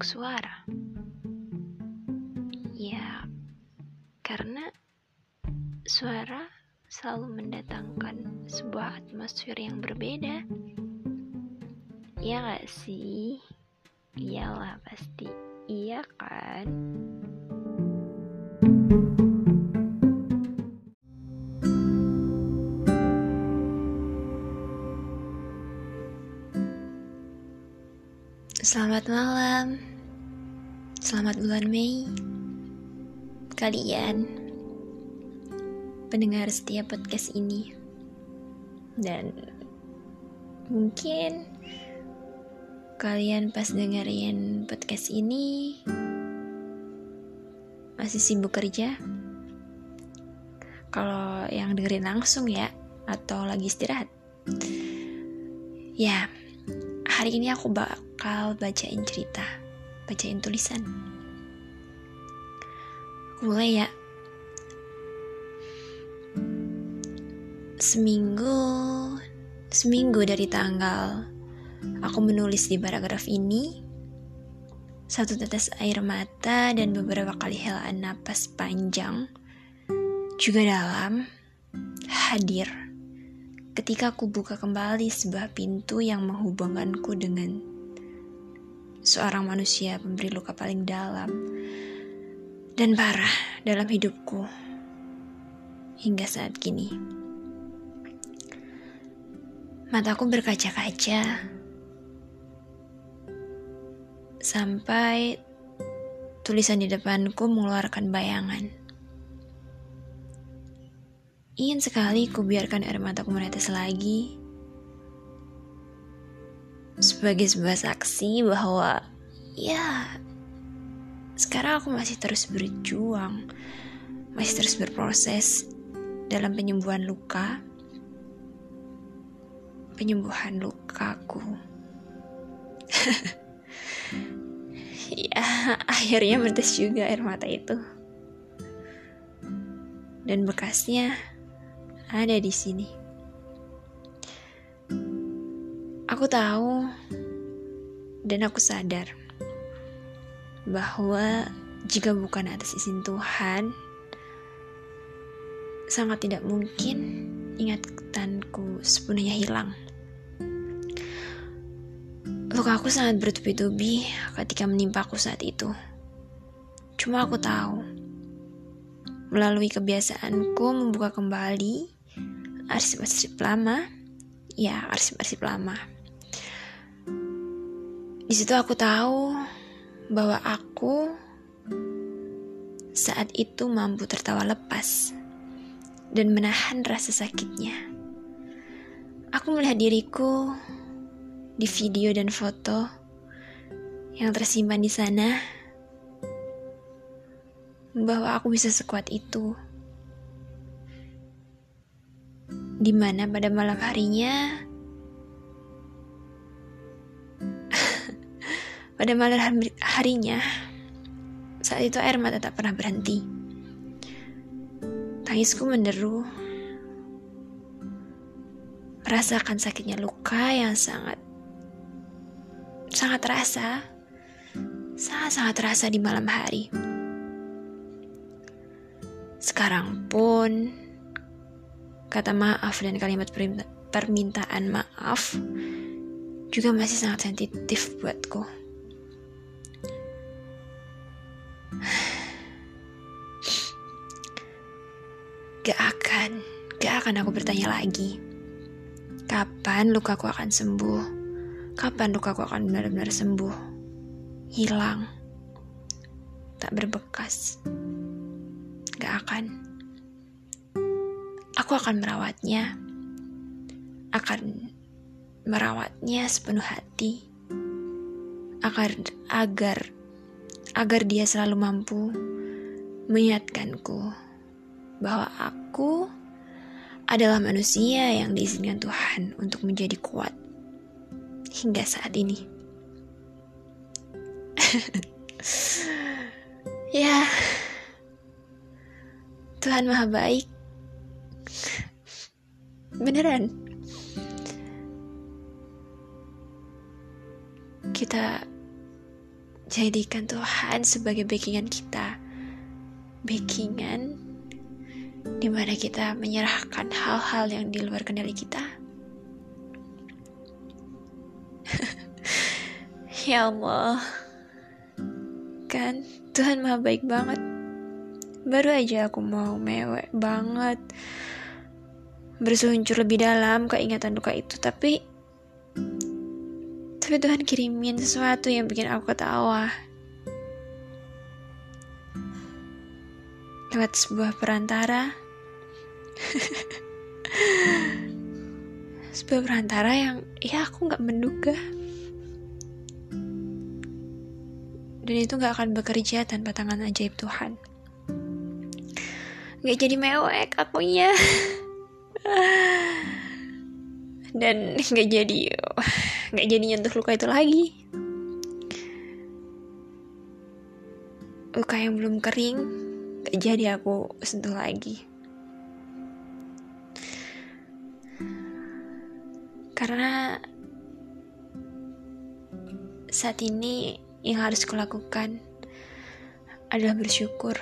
untuk suara? Ya, karena suara selalu mendatangkan sebuah atmosfer yang berbeda. Iya gak sih? Iyalah pasti. Iya kan? Selamat malam. Selamat bulan Mei. Kalian pendengar setiap podcast ini. Dan mungkin kalian pas dengerin podcast ini masih sibuk kerja. Kalau yang dengerin langsung ya atau lagi istirahat. Ya, hari ini aku bak bakal bacain cerita, bacain tulisan. Mulai ya. Seminggu, seminggu dari tanggal aku menulis di paragraf ini, satu tetes air mata dan beberapa kali helaan napas panjang juga dalam hadir ketika aku buka kembali sebuah pintu yang menghubungkanku dengan seorang manusia pemberi luka paling dalam dan parah dalam hidupku hingga saat kini. Mataku berkaca-kaca sampai tulisan di depanku mengeluarkan bayangan. Ingin sekali ku biarkan air mataku menetes lagi sebagai sebuah saksi bahwa ya sekarang aku masih terus berjuang, masih terus berproses dalam penyembuhan luka, penyembuhan lukaku. ya, akhirnya bertes juga air mata itu. Dan bekasnya ada di sini. Aku tahu dan aku sadar bahwa jika bukan atas izin Tuhan, sangat tidak mungkin ingatanku sepenuhnya hilang. Luka aku sangat bertubi-tubi ketika menimpa aku saat itu. Cuma aku tahu, melalui kebiasaanku membuka kembali arsip-arsip lama, ya arsip-arsip lama di situ aku tahu bahwa aku saat itu mampu tertawa lepas dan menahan rasa sakitnya. Aku melihat diriku di video dan foto yang tersimpan di sana bahwa aku bisa sekuat itu. Di mana pada malam harinya Pada malam harinya, saat itu air mata tak pernah berhenti. Tangisku menderu, merasakan sakitnya luka yang sangat, sangat terasa, sangat-sangat terasa di malam hari. Sekarang pun, kata maaf dan kalimat permintaan maaf juga masih sangat sensitif buatku. Akan aku bertanya lagi. Kapan lukaku akan sembuh? Kapan lukaku akan benar-benar sembuh? Hilang. Tak berbekas. Gak akan. Aku akan merawatnya. Akan merawatnya sepenuh hati. Agar, agar, agar dia selalu mampu mengingatkanku bahwa aku adalah manusia yang diizinkan Tuhan untuk menjadi kuat hingga saat ini. ya, Tuhan Maha Baik. Beneran. Kita jadikan Tuhan sebagai backingan kita. Backingan di mana kita menyerahkan hal-hal yang di luar kendali kita. ya Allah, kan Tuhan maha baik banget. Baru aja aku mau mewek banget berseluncur lebih dalam keingatan duka itu tapi tapi Tuhan kirimin sesuatu yang bikin aku ketawa lewat sebuah perantara. Sebuah perantara yang ya aku nggak menduga. Dan itu nggak akan bekerja tanpa tangan ajaib Tuhan. Nggak jadi mewek akunya. Dan nggak jadi nggak jadi nyentuh luka itu lagi. Luka yang belum kering nggak jadi aku sentuh lagi karena saat ini yang harus kulakukan adalah bersyukur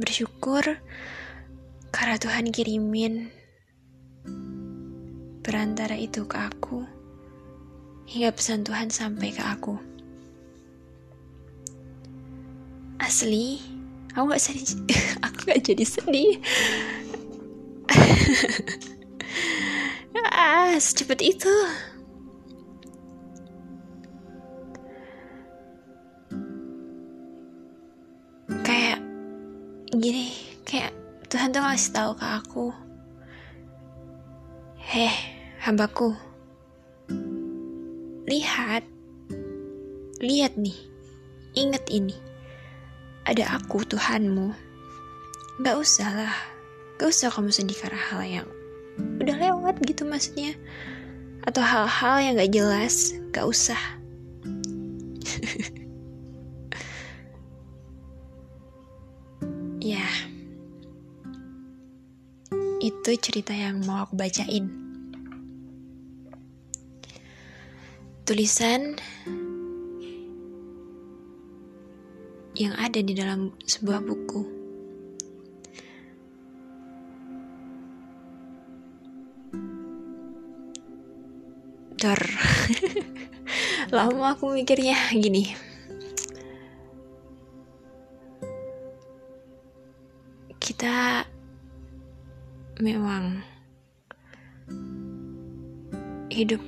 bersyukur karena Tuhan kirimin perantara itu ke aku hingga pesan Tuhan sampai ke aku. Asli, aku gak sedih, aku gak jadi sedih. ah, secepat itu. Kayak gini, kayak Tuhan tuh ngasih tahu ke aku, heh, hambaku, lihat, lihat nih, ingat ini, ada aku Tuhanmu. Gak usah lah, gak usah kamu sedih karena hal yang udah lewat gitu maksudnya, atau hal-hal yang gak jelas, gak usah. ya. Itu cerita yang mau aku bacain. Tulisan yang ada di dalam sebuah buku. Dor. Lama aku mikirnya gini. Kita memang hidup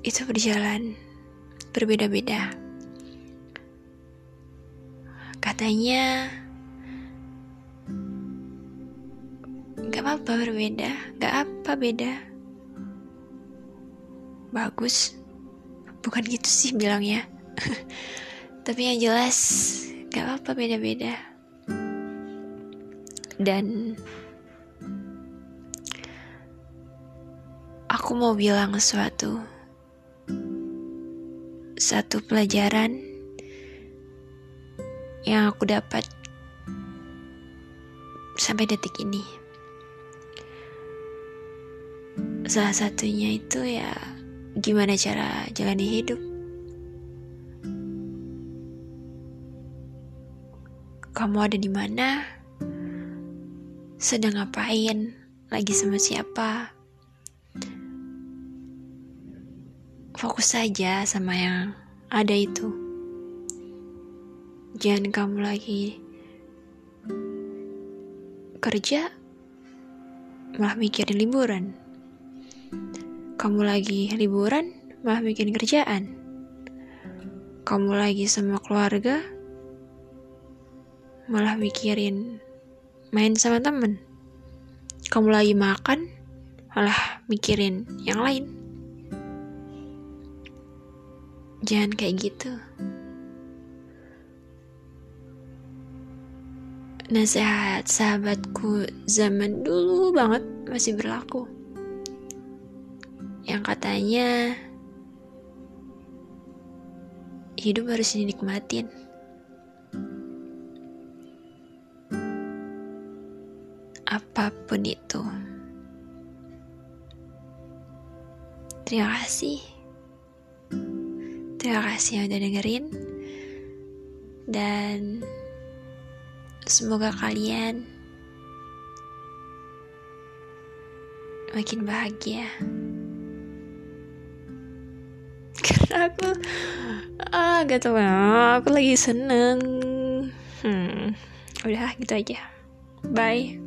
itu berjalan berbeda-beda. Katanya gak apa-apa berbeda, gak apa beda. Bagus, bukan gitu sih bilangnya. Tapi yang jelas gak apa-apa beda-beda. Dan aku mau bilang sesuatu. Satu pelajaran yang aku dapat sampai detik ini. Salah satunya itu ya gimana cara jalani hidup. Kamu ada di mana? Sedang ngapain? Lagi sama siapa? fokus saja sama yang ada itu. Jangan kamu lagi kerja malah mikirin liburan. Kamu lagi liburan malah mikirin kerjaan. Kamu lagi sama keluarga malah mikirin main sama temen. Kamu lagi makan malah mikirin yang lain. Jangan kayak gitu. Nasihat sahabatku zaman dulu banget masih berlaku. Yang katanya hidup harus dinikmatin. Apa pun itu. Terima kasih. Terima kasih yang udah dengerin. dan semoga kalian makin bahagia. Karena aku ah gak tau ya aku lagi seneng. Hmm udah gitu aja. Bye